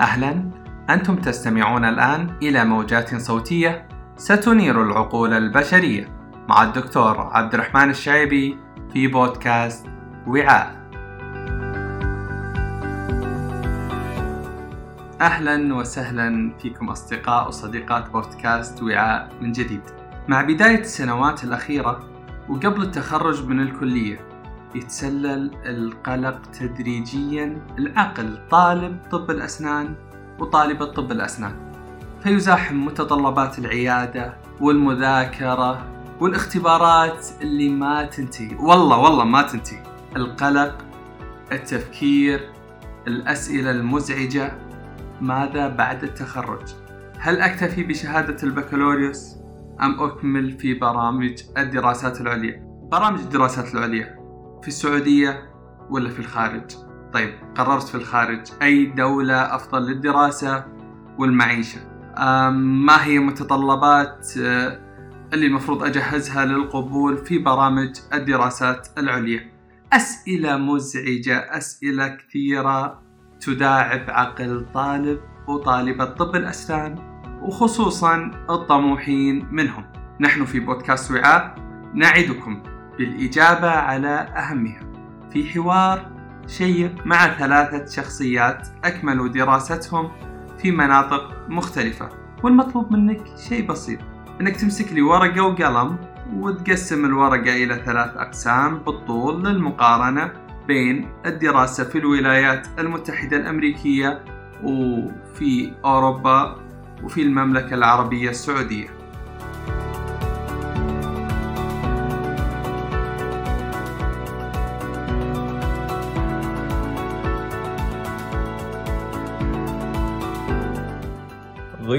أهلا. أنتم تستمعون الآن إلى موجات صوتية ستنير العقول البشرية مع الدكتور عبد الرحمن الشايبي في بودكاست وعاء. أهلا وسهلا فيكم أصدقاء وصديقات بودكاست وعاء من جديد. مع بداية السنوات الأخيرة وقبل التخرج من الكلية يتسلل القلق تدريجيا. العقل طالب طب الأسنان وطالبة طب الأسنان. فيزاحم متطلبات العيادة والمذاكرة والاختبارات اللي ما تنتهي. والله والله ما تنتهي. القلق التفكير الأسئلة المزعجة. ماذا بعد التخرج؟ هل أكتفي بشهادة البكالوريوس أم أكمل في برامج الدراسات العليا؟ برامج الدراسات العليا. في السعودية ولا في الخارج؟ طيب قررت في الخارج. أي دولة أفضل للدراسة والمعيشة؟ ما هي متطلبات آه، اللي المفروض أجهزها للقبول في برامج الدراسات العليا؟ أسئلة مزعجة أسئلة كثيرة تداعب عقل طالب وطالبة طب الأسنان وخصوصا الطموحين منهم. نحن في بودكاست وعاء نعدكم. بالإجابة على أهمها. في حوار شيق مع ثلاثة شخصيات أكملوا دراستهم في مناطق مختلفة. والمطلوب منك شيء بسيط إنك تمسك لي ورقة وقلم وتقسم الورقة إلى ثلاث أقسام بالطول للمقارنة بين الدراسة في الولايات المتحدة الأمريكية وفي أوروبا وفي المملكة العربية السعودية.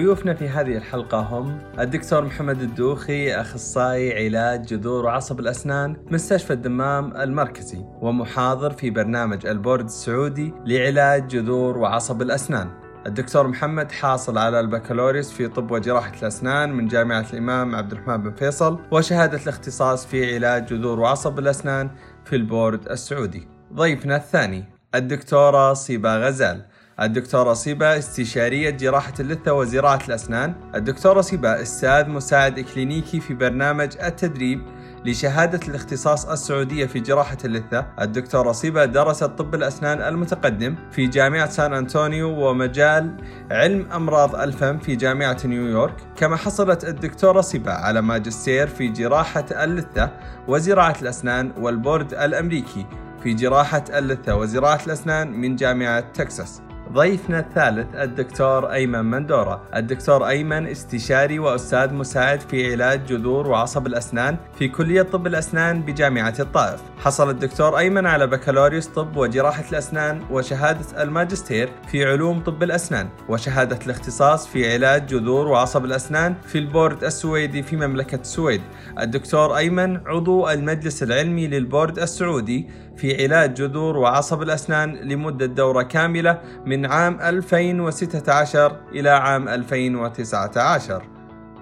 ضيوفنا في هذه الحلقة هم الدكتور محمد الدوخي أخصائي علاج جذور وعصب الأسنان مستشفى الدمام المركزي ومحاضر في برنامج البورد السعودي لعلاج جذور وعصب الأسنان. الدكتور محمد حاصل على البكالوريوس في طب وجراحة الأسنان من جامعة الإمام عبد الرحمن بن فيصل وشهادة الاختصاص في علاج جذور وعصب الأسنان في البورد السعودي. ضيفنا الثاني الدكتورة صيبة غزال. الدكتورة صيبة استشارية جراحة اللثة وزراعة الأسنان. الدكتورة صيبة أستاذ مساعد إكلينيكي في برنامج التدريب لشهادة الاختصاص السعودية في جراحة اللثة. الدكتورة صيبة درست طب الأسنان المتقدم في جامعة سان أنطونيو ومجال علم أمراض الفم في جامعة نيويورك. كما حصلت الدكتورة صيبة على ماجستير في جراحة اللثة وزراعة الأسنان والبورد الأمريكي في جراحة اللثة وزراعة الأسنان من جامعة تكساس. ضيفنا الثالث الدكتور أيمن مندورة. الدكتور أيمن استشاري وأستاذ مساعد في علاج جذور وعصب الأسنان في كلية طب الأسنان بجامعة الطائف. حصل الدكتور أيمن على بكالوريوس طب وجراحة الأسنان وشهادة الماجستير في علوم طب الأسنان وشهادة الاختصاص في علاج جذور وعصب الأسنان في البورد السويدي في مملكة السويد. الدكتور أيمن عضو المجلس العلمي للبورد السعودي في علاج جذور وعصب الأسنان لمدة دورة كاملة من عام 2016 إلى عام 2019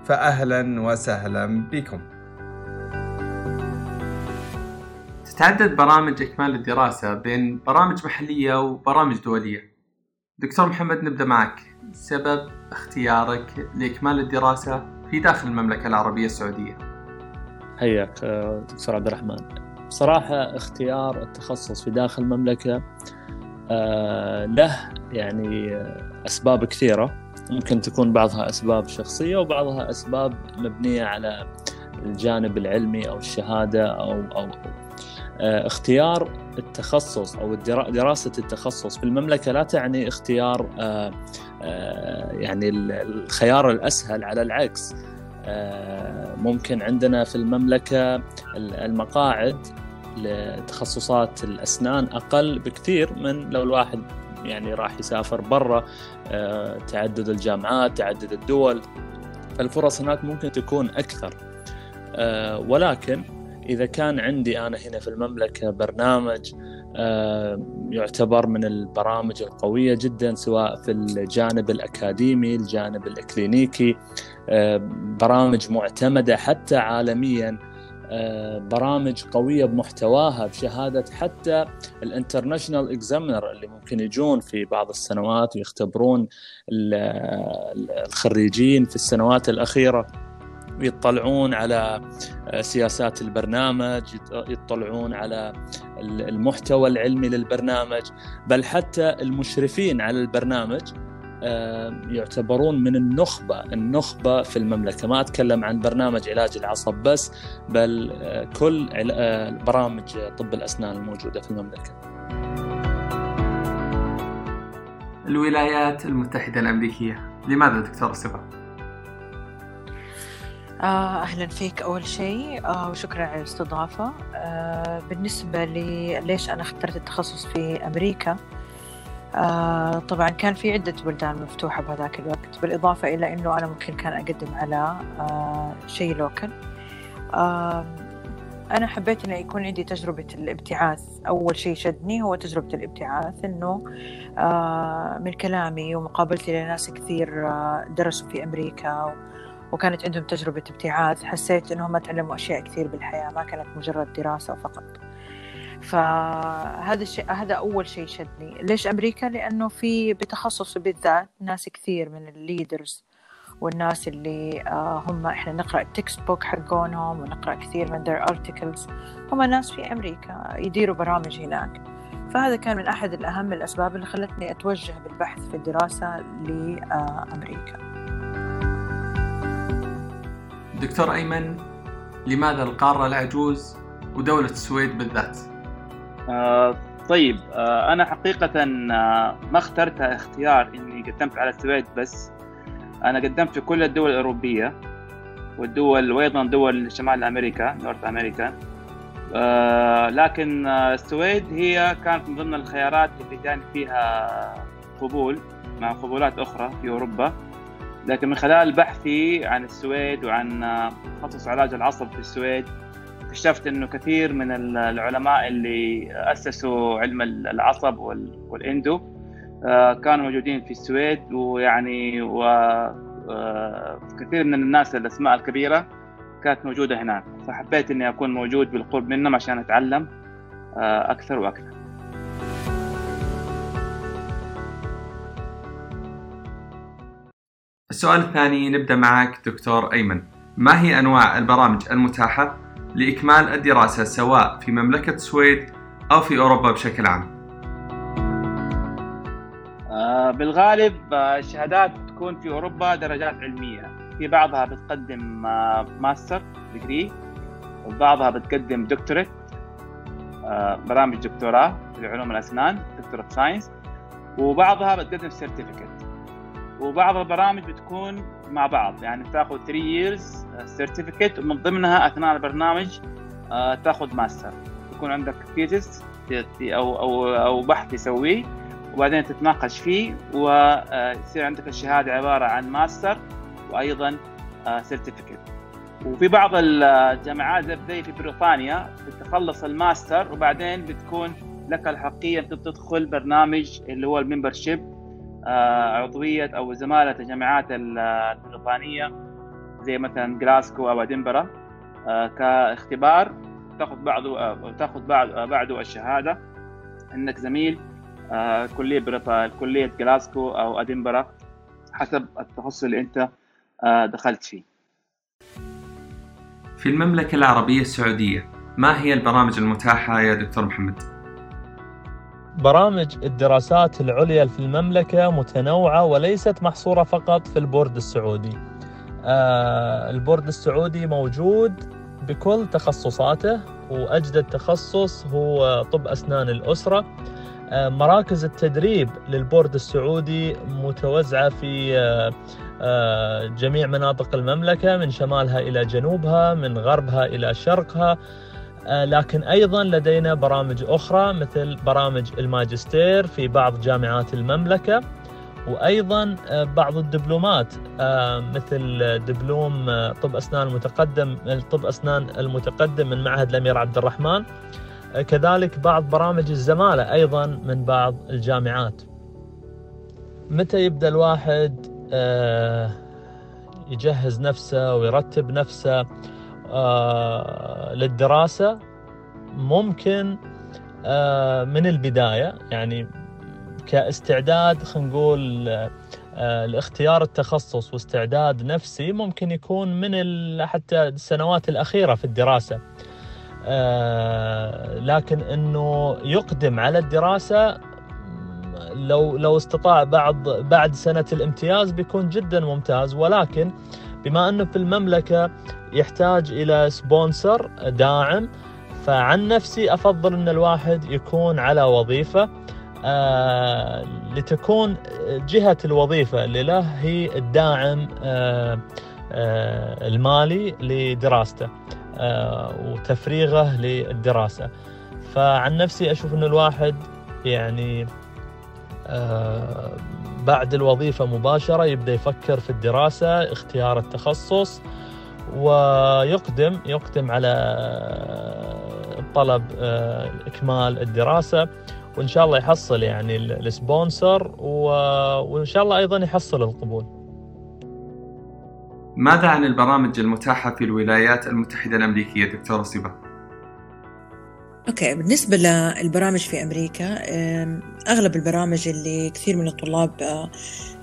فأهلا وسهلا بكم. تتعدد برامج إكمال الدراسة بين برامج محلية وبرامج دولية. دكتور محمد نبدأ معك. سبب اختيارك لإكمال الدراسة في داخل المملكة العربية السعودية. حياك دكتور عبد الرحمن. بصراحة اختيار التخصص في داخل المملكة آه، له يعني أسباب كثيرة. ممكن تكون بعضها أسباب شخصية وبعضها أسباب مبنية على الجانب العلمي أو الشهادة أو أو. آه، اختيار التخصص أو دراسة التخصص في المملكة لا تعني اختيار آه، يعني الخيار الأسهل على العكس. ممكن عندنا في المملكة المقاعد لتخصصات الأسنان أقل بكثير من لو الواحد يعني راح يسافر برا آه، تعدد الجامعات تعدد الدول. الفرص هناك ممكن تكون أكثر. آه، ولكن إذا كان عندي أنا هنا في المملكة برنامج آه، يعتبر من البرامج القوية جدا سواء في الجانب الأكاديمي الجانب الإكلينيكي برامج معتمدة حتى عالميا برامج قوية بمحتواها بشهادة حتى ال international examiner اللي ممكن يجون في بعض السنوات ويختبرون الخريجين في السنوات الأخيرة. يطلعون على سياسات البرنامج يطلعون على المحتوى العلمي للبرنامج. بل حتى المشرفين على البرنامج يعتبرون من النخبة النخبة في المملكة. ما أتكلم عن برنامج علاج العصب بس بل آه، كل آه، برامج طب الأسنان الموجودة في المملكة. الولايات المتحدة الأمريكية. لماذا دكتور صبا؟ آه، أهلا فيك أول شيء. وشكرا على الاستضافة. بالنسبة لي ليش أنا اخترت التخصص في أمريكا؟ آه طبعا كان في عدة بلدان مفتوحة بهذاك الوقت بالإضافة إلى أنه أنا ممكن كان أقدم على آه شيء لوكل آه أنا حبيت أن يكون عندي تجربة الابتعاث. أول شيء شدني هو تجربة الابتعاث أنه آه من كلامي ومقابلتي لناس كثير آه درسوا في أمريكا وكانت عندهم تجربة ابتعاث حسيت أنهم تعلموا أشياء كثير بالحياة ما كانت مجرد دراسة فقط. فهذا الشيء هذا أول شيء شدني. ليش أمريكا؟ لأنه في بتخصصي بالذات ناس كثير من ال leaders والناس اللي آه، هم إحنا نقرأ ال text book حقونهم ونقرأ كثير من their articles. هم ناس في أمريكا يديروا برامج هناك. فهذا كان من أحد الأهم الأسباب اللي خلتني أتوجه بالبحث في الدراسة لأمريكا. دكتور أيمن لماذا القارة العجوز ودولة السويد بالذات؟ آه طيب آه أنا حقيقة آه ما اخترتها اختيار إني قدمت على السويد بس. أنا قدمت في كل الدول الأوروبية والدول وأيضا دول شمال أمريكا نورث أمريكا. آه لكن آه السويد هي كانت من ضمن الخيارات اللي كان فيها قبول مع قبولات أخرى في أوروبا. لكن من خلال بحثي عن السويد وعن تخصص علاج العصب في السويد اكتشفت إنه كثير من العلماء اللي أسسوا علم العصب والإندو آه، كانوا موجودين في السويد ويعني وكثير آه، من الناس الأسماء الكبيرة كانت موجودة هناك. فحبيت إني أكون موجود بالقرب منهم عشان أتعلم آه، أكثر وأكثر. السؤال الثاني نبدأ معك دكتور أيمن. ما هي أنواع البرامج المتاحة لإكمال الدراسة سواء في مملكة السويد أو في أوروبا بشكل عام؟ آه، بالغالب آه، الشهادات تكون في أوروبا درجات علمية. في بعضها بتقدم آه، master degree وبعضها بتقدم دكتوريت برامج دكتوراه في علوم الأسنان doctor science وبعضها بتقدم certificate وبعض البرامج بتكون مع بعض. يعني تاخذ 3 years certificate ومن ضمنها أثناء البرنامج آه، تاخذ ماستر يكون عندك thesis أو أو أو بحث تسويه وبعدين تتناقش فيه ويصير عندك الشهادة عبارة عن ماستر وأيضا certificate آه، وفي بعض الجامعات زي في بريطانيا بتخلص الماستر وبعدين بتكون لك الأحقية ان تدخل برنامج اللي هو ال membership. عضوية أو زمالة الجامعات البريطانية زي مثلا جلاسكو أو ادنبرا آه، كاختبار تاخذ بعضه آه، تاخذ بعده الشهادة إنك زميل كلية بريطانيا كلية جلاسكو أو ادنبرا حسب التخصص اللي أنت دخلت فيه. في المملكة العربية السعودية ما هي البرامج المتاحة يا دكتور محمد؟ برامج الدراسات العليا في المملكة متنوعة وليست محصورة فقط في البورد السعودي. آه البورد السعودي موجود بكل تخصصاته وأجدد تخصص هو طب أسنان الأسرة. آه مراكز التدريب للبورد السعودي متوزعة في آه جميع مناطق المملكة من شمالها إلى جنوبها من غربها إلى شرقها. لكن أيضا لدينا برامج أخرى مثل برامج الماجستير في بعض جامعات المملكة وأيضا آه، بعض الدبلومات آه، مثل دبلوم طب أسنان المتقدم طب أسنان المتقدم من معهد الأمير عبد الرحمن. كذلك بعض برامج الزمالة أيضا من بعض الجامعات. متى يبدأ الواحد يجهز نفسه ويرتب نفسه؟ للدراسة ممكن من البداية يعني كاستعداد خلينا نقول لاختيار التخصص واستعداد نفسي ممكن يكون من حتى السنوات الأخيرة في الدراسة. لكن أنه يقدم على الدراسة لو لو استطاع بعد بعد سنة الامتياز بيكون جدا ممتاز. ولكن بما أنه في المملكة يحتاج إلى سبونسر داعم فعن نفسي أفضل إن الواحد يكون على وظيفة آه لتكون جهة الوظيفة اللي له هي الداعم آه آه المالي لدراسته آه وتفريغه للدراسة. فعن نفسي أشوف إن الواحد يعني آه، بعد الوظيفة مباشرة يبدأ يفكر في الدراسة اختيار التخصص ويقدم يقدم على طلب آه، إكمال الدراسة وإن شاء الله يحصل يعني السبونسر وإن شاء الله أيضا يحصل القبول ماذا عن البرامج المتاحة في الولايات المتحدة الأمريكية دكتورة سيبا؟ okay بالنسبة للبرامج في أمريكا أغلب البرامج اللي كثير من الطلاب آه،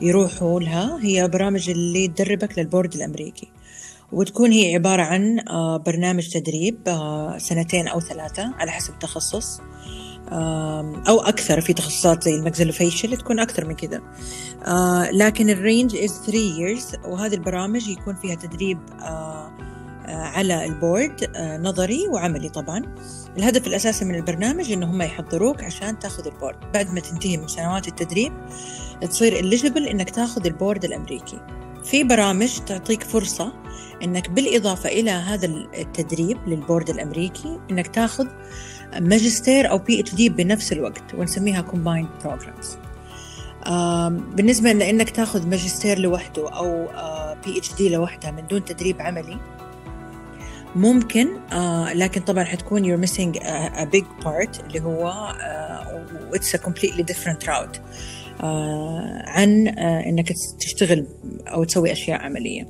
يروحوا لها هي برامج اللي تدربك للبورد الأمريكي. وتكون هي عبارة عن آه، برنامج تدريب آه، سنتين أو ثلاثة على حسب التخصص. أو أكثر في تخصصات زي ال maxillofacial تكون أكثر من كذا. لكن ال range is 3 years وهذه البرامج يكون فيها تدريب على البورد نظري وعملي طبعا. الهدف الأساسي من البرنامج إن هم يحضروك عشان تاخذ البورد. بعد ما تنتهي من سنوات التدريب تصير eligible إنك تاخذ البورد الأمريكي. في برامج تعطيك فرصة إنك بالإضافة إلى هذا التدريب للبورد الأمريكي إنك تاخذ ماجستير أو PhD بنفس الوقت ونسميها combined programs. بالنسبة لأنك تاخذ ماجستير لوحده أو بي اتش دي لوحدها من دون تدريب عملي ممكن آه لكن طبعا حتكون missing a, a big part اللي هو آه a completely different route آه عن آه إنك تشتغل أو تسوي أشياء عملية.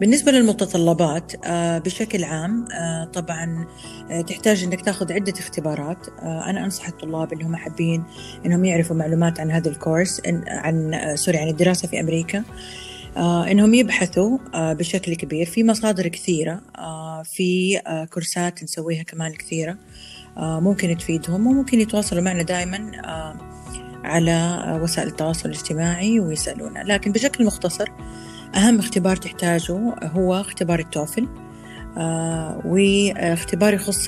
بالنسبة للمتطلبات آه بشكل عام آه طبعا آه تحتاج إنك تاخذ عدة اختبارات. أنا أنصح الطلاب اللي هم حابين إنهم يعرفوا معلومات عن هذا الكورس عن سوري عن الدراسة في أمريكا. آه إنهم يبحثوا آه بشكل كبير في مصادر كثيرة آه في آه كورسات نسويها كمان كثيره آه ممكن تفيدهم وممكن يتواصلوا معنا دائما آه على وسائل التواصل الاجتماعي ويسألونا. لكن بشكل مختصر أهم اختبار تحتاجه هو اختبار التوفل آه واختبار يخص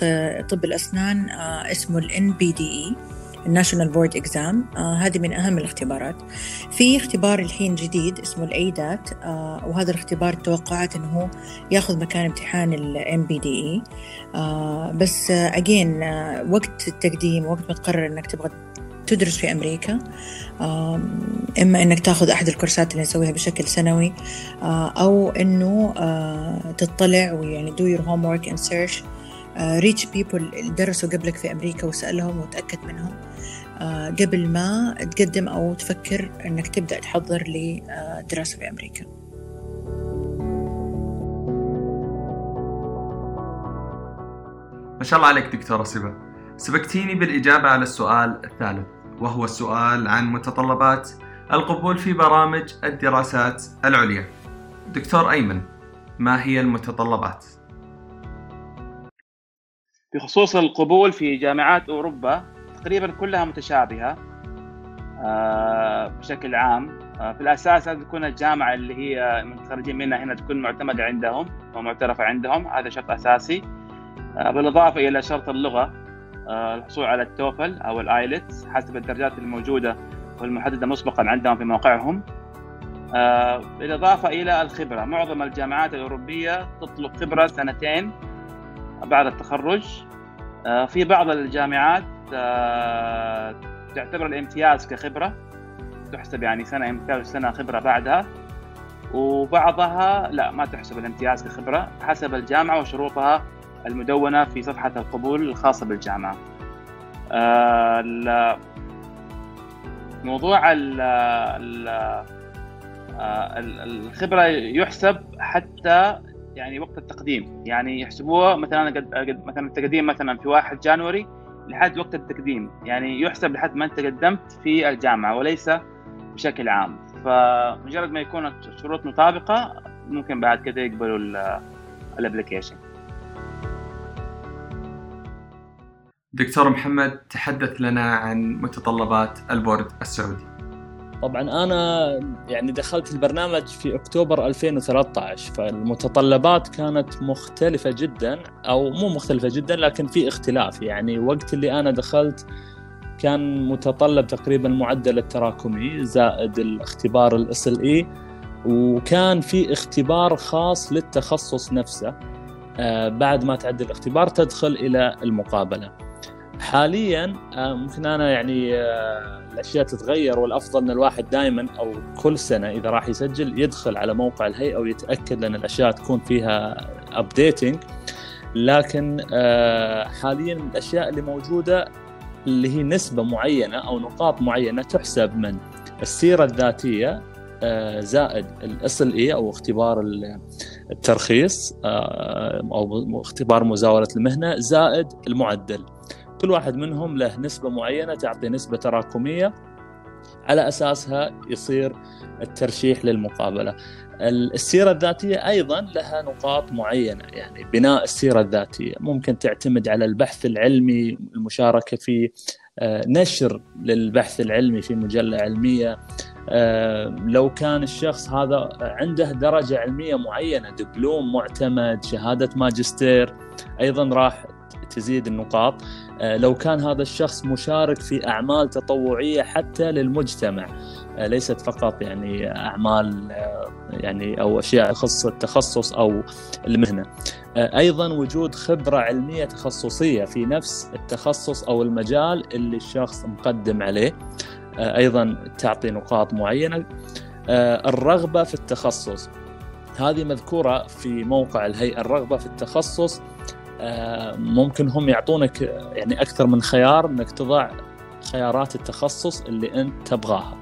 طب الأسنان آه اسمه ال NBDE ال national board exam هذه من أهم الاختبارات. في اختبار الحين جديد اسمه ال ADAT آه وهذا الاختبار توقعات إنه هو يأخذ مكان امتحان ال NBDE بس again آه آه وقت التقديم وقت ما تقرر إنك تبغى تدرس في أمريكا إما إنك تأخذ أحد الكورسات اللي نسويها بشكل سنوي آه أو إنه تطلع ويعني do your homework and search ريتش بيبل اللي درسوا قبلك في أمريكا وسألهم وتأكد منهم. آه قبل ما تقدم أو تفكر إنك تبدأ تحضر لدراسه في أمريكا. ما شاء الله عليك دكتورة سبا سبقتيني بالإجابة على السؤال الثالث وهو السؤال عن متطلبات القبول في برامج الدراسات العليا. دكتور أيمن ما هي المتطلبات؟ بخصوص القبول في جامعات أوروبا تقريبا كلها متشابهة آه، بشكل عام. آه، في الأساس لازم تكون الجامعة اللي هي متخرجين منها هنا تكون معتمدة عندهم ومعترفه عندهم هذا شرط أساسي. آه، بالإضافة إلى شرط اللغة الحصول على التوفل أو الآيلتس حسب الدرجات الموجودة والمحددة مسبقا عندهم في موقعهم. بالإضافة إلى الخبرة معظم الجامعات الأوروبية تطلب خبرة سنتين بعد التخرج. آه، في بعض الجامعات آه، تعتبر الامتياز كخبرة تحسب يعني سنة امتياز وسنة خبرة بعدها. وبعضها لا ما تحسب الامتياز كخبرة حسب الجامعة وشروطها المدونة في صفحة القبول الخاصة بالجامعة. آه، موضوع الخبرة يحسب حتى يعني وقت التقديم. يعني يحسبوها مثلا قد مثلا التقديم مثلا في 1 جانوري لحد وقت التقديم. يعني يحسب لحد ما أنت قدمت في الجامعة وليس بشكل عام. فمجرد ما يكون الشروط مطابقة ممكن بعد كده يقبلوا الابلكيشن دكتور محمد تحدث لنا عن متطلبات البورد السعودي. طبعا أنا يعني دخلت البرنامج في أكتوبر 2013 فالمتطلبات كانت مختلفة جدا أو مو مختلفة جدا لكن في اختلاف. يعني وقت اللي أنا دخلت كان متطلب تقريبا معدل التراكمي زائد الاختبار ال SLE وكان في اختبار خاص للتخصص نفسه آه، بعد ما تعدي الاختبار تدخل إلى المقابلة. حاليا آه، ممكن أنا يعني آه، الأشياء تتغير والأفضل إن الواحد دائما أو كل سنة إذا راح يسجل يدخل على موقع الهيئة ويتأكد إن الأشياء تكون فيها updating لكن حاليا من الأشياء اللي موجودة اللي هي نسبة معينة أو نقاط معينة تحسب من السيرة الذاتية آه، زائد ال SLE أو اختبار الترخيص آه، أو اختبار مزاولة المهنة زائد المعدل. كل واحد منهم له نسبة معينة تعطي نسبة تراكمية. على أساسها يصير الترشيح للمقابلة. السيرة الذاتية أيضا لها نقاط معينة يعني بناء السيرة الذاتية. ممكن تعتمد على البحث العلمي المشاركة في آه، نشر للبحث العلمي في مجلة علمية. آه، لو كان الشخص هذا عنده درجة علمية معينة دبلوم معتمد شهادة ماجستير أيضا راح تزيد النقاط آه، لو كان هذا الشخص مشارك في أعمال تطوعية حتى للمجتمع آه، ليست فقط يعني أعمال آه، يعني أو أشياء تخص التخصص أو المهنة. أيضا وجود خبرة علمية تخصصية في نفس التخصص أو المجال اللي الشخص مقدم عليه. أيضا تعطي نقاط معينة. الرغبة في التخصص هذه مذكورة في موقع الهيئة الرغبة في التخصص ممكن هم يعطونك يعني أكثر من خيار إنك تضع خيارات التخصص اللي أنت تبغاها.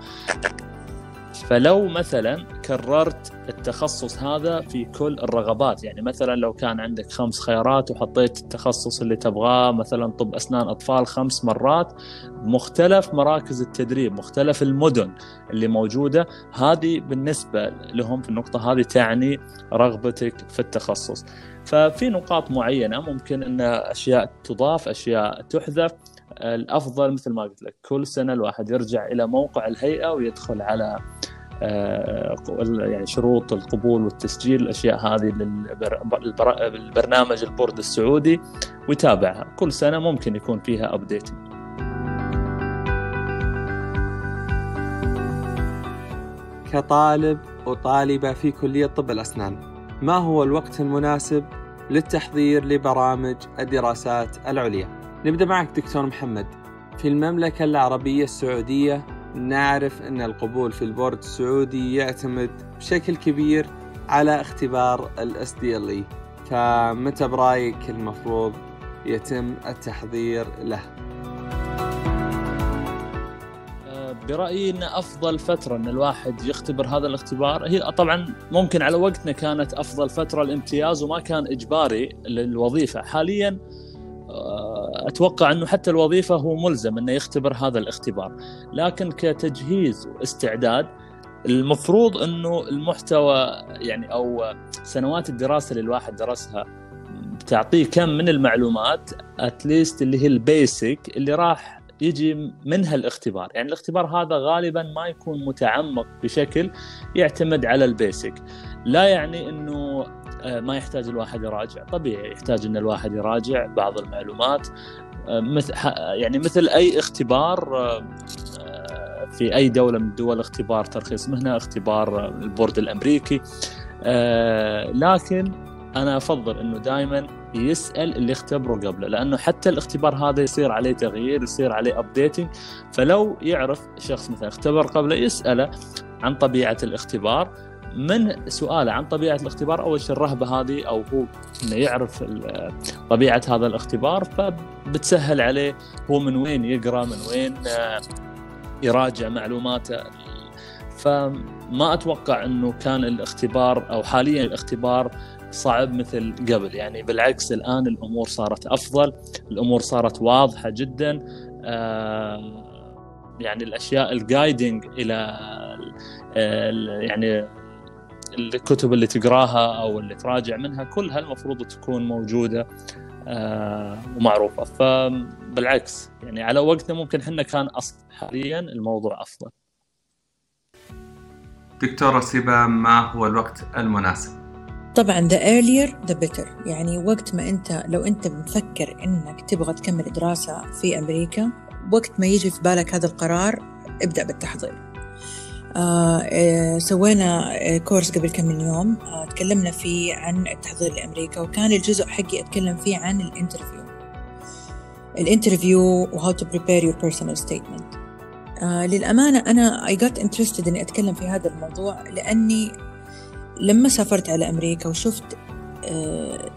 فلو مثلا كررت التخصص هذا في كل الرغبات. يعني مثلا لو كان عندك خمس خيارات وحطيت التخصص اللي تبغاه مثلا طب أسنان أطفال خمس مرات مختلف مراكز التدريب مختلف المدن اللي موجودة. هذه بالنسبة لهم في النقطة هذه تعني رغبتك في التخصص. ففي نقاط معينة ممكن إن أشياء تضاف أشياء تحذف. الأفضل مثل ما قلت لك كل سنة الواحد يرجع إلى موقع الهيئة ويدخل على يعني شروط القبول والتسجيل الأشياء هذه للبرنامج البورد السعودي ويتابعها. كل سنة ممكن يكون فيها update كطالب وطالبة في كلية طب الأسنان ما هو الوقت المناسب للتحضير لبرامج الدراسات العليا؟ نبدأ معك دكتور محمد. في المملكة العربية السعودية نعرف أن القبول في البورد السعودي يعتمد بشكل كبير على اختبار ال اي فمتى برأيك المفروض يتم التحضير له؟ برأيي أن أفضل فترة أن الواحد يختبر هذا الاختبار هي طبعا ممكن على وقتنا كانت أفضل فترة الامتياز وما كان إجباري للوظيفة حاليا أتوقع إنه حتى الوظيفة هو ملزم إنه يختبر هذا الاختبار. لكن كتجهيز واستعداد المفروض إنه المحتوى يعني أو سنوات الدراسة اللي الواحد درسها تعطيه كم من المعلومات at least اللي هي ال basic اللي راح يجي منها الاختبار يعني الاختبار هذا غالبا ما يكون متعمق بشكل يعتمد على ال basic. لا يعني إنه آه، ما يحتاج الواحد يراجع. طبيعي يحتاج إن الواحد يراجع بعض المعلومات. آه، مثل يعني مثل أي اختبار آه، في أي دولة من دول اختبار ترخيص. مهنه اختبار البورد الأمريكي. لكن أنا أفضل إنه دائما يسأل اللي اختبره قبله لأنه حتى الاختبار هذا يصير عليه تغيير يصير عليه updating فلو يعرف شخص مثلا اختبر قبله يسأله عن طبيعة الاختبار. من سؤاله عن طبيعة الاختبار؟ أول شيء الرهبة هذه أو هو إنه يعرف طبيعة هذا الاختبار فبتسهل عليه هو من وين يقرأ من وين آه، يراجع معلوماته. فما أتوقع إنه كان الاختبار أو حاليا الاختبار صعب مثل قبل يعني بالعكس الآن الأمور صارت أفضل الأمور صارت واضحة جدا آه يعني الأشياء الجايدنج إلى يعني الكتب اللي تقراها أو اللي تراجع منها كلها المفروض تكون موجودة آه، ومعروفة فبالعكس يعني على وقتنا ممكن إحنا كان حاليا الموضوع أفضل. دكتوره سيبا ما هو الوقت المناسب؟ طبعا the earlier the better. يعني وقت ما أنت لو أنت مفكر إنك تبغى تكمل دراسة في أمريكا وقت ما يجي في بالك هذا القرار ابدأ بالتحضير. آه آه سوينا آه كورس قبل كم من يوم آه تكلمنا فيه عن التحضير لأمريكا وكان الجزء حقي أتكلم فيه عن ال interview. ال interview و how to prepare your personal statement. آه للأمانة أنا I got interested إني أتكلم في هذا الموضوع لأني لما سافرت على أمريكا وشفت آه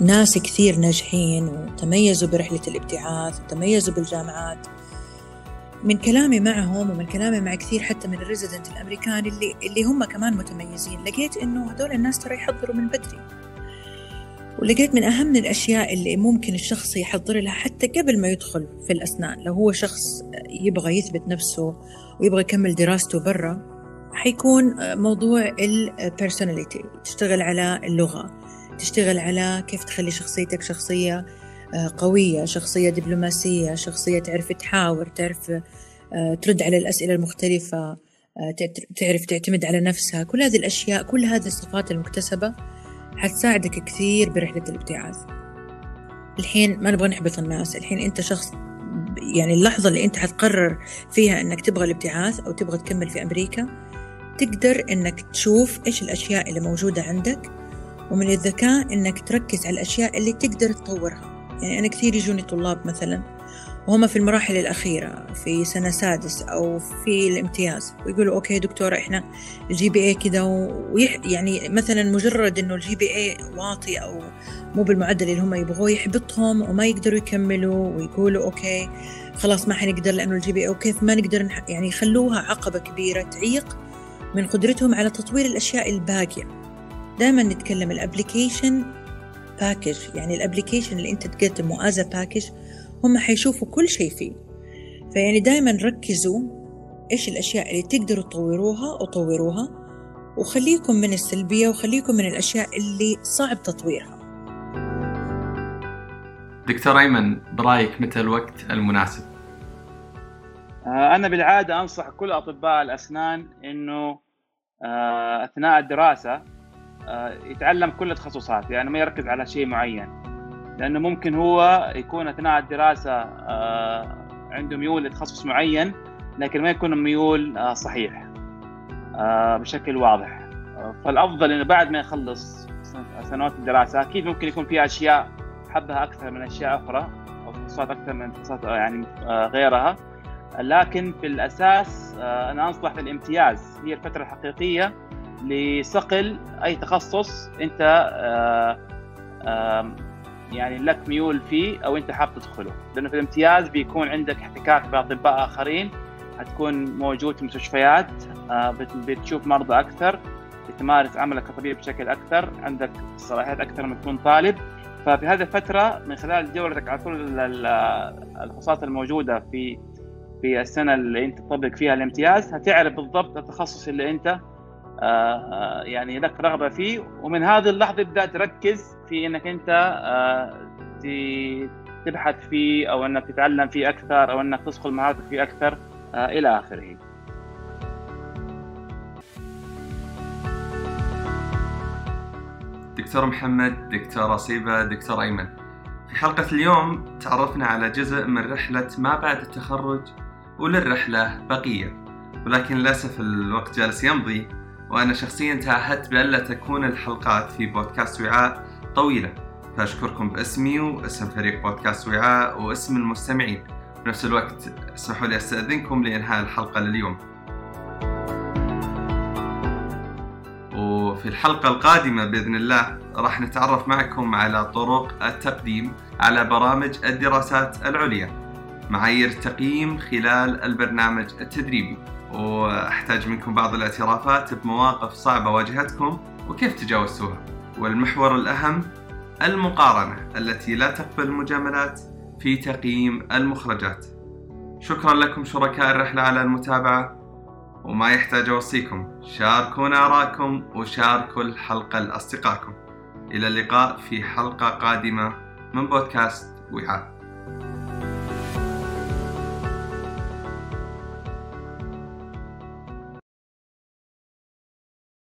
ناس كثير ناجحين وتميزوا برحلة الابتعاث وتميزوا بالجامعات. من كلامي معهم ومن كلامي مع كثير حتى من ال resident الأمريكان اللي اللي هم كمان متميزين لقيت إنه هذول الناس ترى يحضروا من بدري. ولقيت من أهم الأشياء اللي ممكن الشخص يحضر لها حتى قبل ما يدخل في الأسنان لو هو شخص يبغى يثبت نفسه ويبغى يكمل دراسته برا. حيكون موضوع البيرسوناليتي تشتغل على اللغة تشتغل على كيف تخلي شخصيتك شخصية آه، قوية شخصية دبلوماسية شخصية تعرف تحاور تعرف آه، ترد على الأسئلة المختلفة آه، تعرف تعتمد على نفسها كل هذه الأشياء كل هذه الصفات المكتسبة حتساعدك كثير برحلة الابتعاث. الحين ما نبغى نحبط الناس الحين أنت شخص يعني اللحظة اللي أنت حتقرر فيها أنك تبغى الابتعاث أو تبغى تكمل في أمريكا تقدر أنك تشوف إيش الأشياء اللي موجودة عندك ومن الذكاء أنك تركز على الأشياء اللي تقدر تطورها. يعني أنا كثير يجوني طلاب مثلا وهم في المراحل الأخيرة في سنة سادس أو في الامتياز ويقولوا أوكي دكتورة إحنا ال GPA كذا ويح يعني مثلا مجرد إنه ال GPA واطي أو مو بالمعدل اللي هم يبغوه يحبطهم وما يقدروا يكملوا ويقولوا okay خلاص ما حنقدر لأنه ال GPA وكيف ما نقدر يعني يخلوها عقبة كبيرة تعيق من قدرتهم على تطوير الأشياء الباقية. دائما نتكلم ال application package يعني ال application اللي أنت تقدمه as package هم حيشوفوا كل شيء فيه. فيعني دائما ركزوا إيش الأشياء اللي تقدروا تطوروها وطوروها وخليكم من السلبية وخليكم من الأشياء اللي صعب تطويرها. دكتور أيمن برأيك متى الوقت المناسب؟ أنا بالعادة أنصح كل أطباء الأسنان إنه آه، أثناء الدراسة آه، يتعلم كل التخصصات يعني ما يركز على شيء معين. لأنه ممكن هو يكون أثناء الدراسة آه، عنده ميول لتخصص معين لكن ما يكون ميول آه، صحيح بشكل واضح. فالأفضل إنه بعد ما يخلص سنوات الدراسة أكيد ممكن يكون في أشياء حبها أكثر من أشياء أخرى أو تخصصات أكثر من تخصصات يعني غيرها. لكن في الأساس أنا أنصح في الامتياز هي الفترة الحقيقية لصقل أي تخصص أنت آه، يعني لك ميول فيه أو أنت حاب تدخله. لأنه في الامتياز بيكون عندك احتكاك باطباء آخرين حتكون موجود في مستشفيات آه، بتشوف مرضى أكثر بتمارس عملك كطبيب بشكل أكثر عندك صلاحيات أكثر من تكون طالب. ففي هذه الفترة من خلال جولتك على كل التخصصات الموجودة في في السنة اللي أنت تطبق فيها الامتياز هتعرف بالضبط التخصص اللي أنت آه، يعني لك رغبة فيه ومن هذه اللحظة تبدا تركز في إنك أنت آه، تبحث فيه أو إنك تتعلم فيه أكثر أو إنك تدخل مهاراتك فيه أكثر آه، إلى آخره. دكتور محمد، دكتور صيبة، دكتور أيمن. في حلقة اليوم تعرفنا على جزء من رحلة ما بعد التخرج وللرحلة بقية. ولكن للأسف الوقت جالس يمضي وأنا شخصيا تعهدت بألا تكون الحلقات في بودكاست وعاء طويلة. فأشكركم باسمي واسم فريق بودكاست وعاء واسم المستمعين. بنفس الوقت اسمحوا لي أستأذنكم لإنهاء الحلقة لليوم. وفي الحلقة القادمة بإذن الله راح نتعرف معكم على طرق التقديم على برامج الدراسات العليا. معايير التقييم خلال البرنامج التدريبي. وأحتاج منكم بعض الاعترافات بمواقف صعبة واجهتكم وكيف تجاوزتوها. والمحور الأهم المقارنة التي لا تقبل المجاملات في تقييم المخرجات. شكرا لكم شركاء الرحلة على المتابعة وما يحتاج أوصيكم. شاركونا آراءكم وشاركوا الحلقة لأصدقائكم. إلى اللقاء في حلقة قادمة من بودكاست وعاء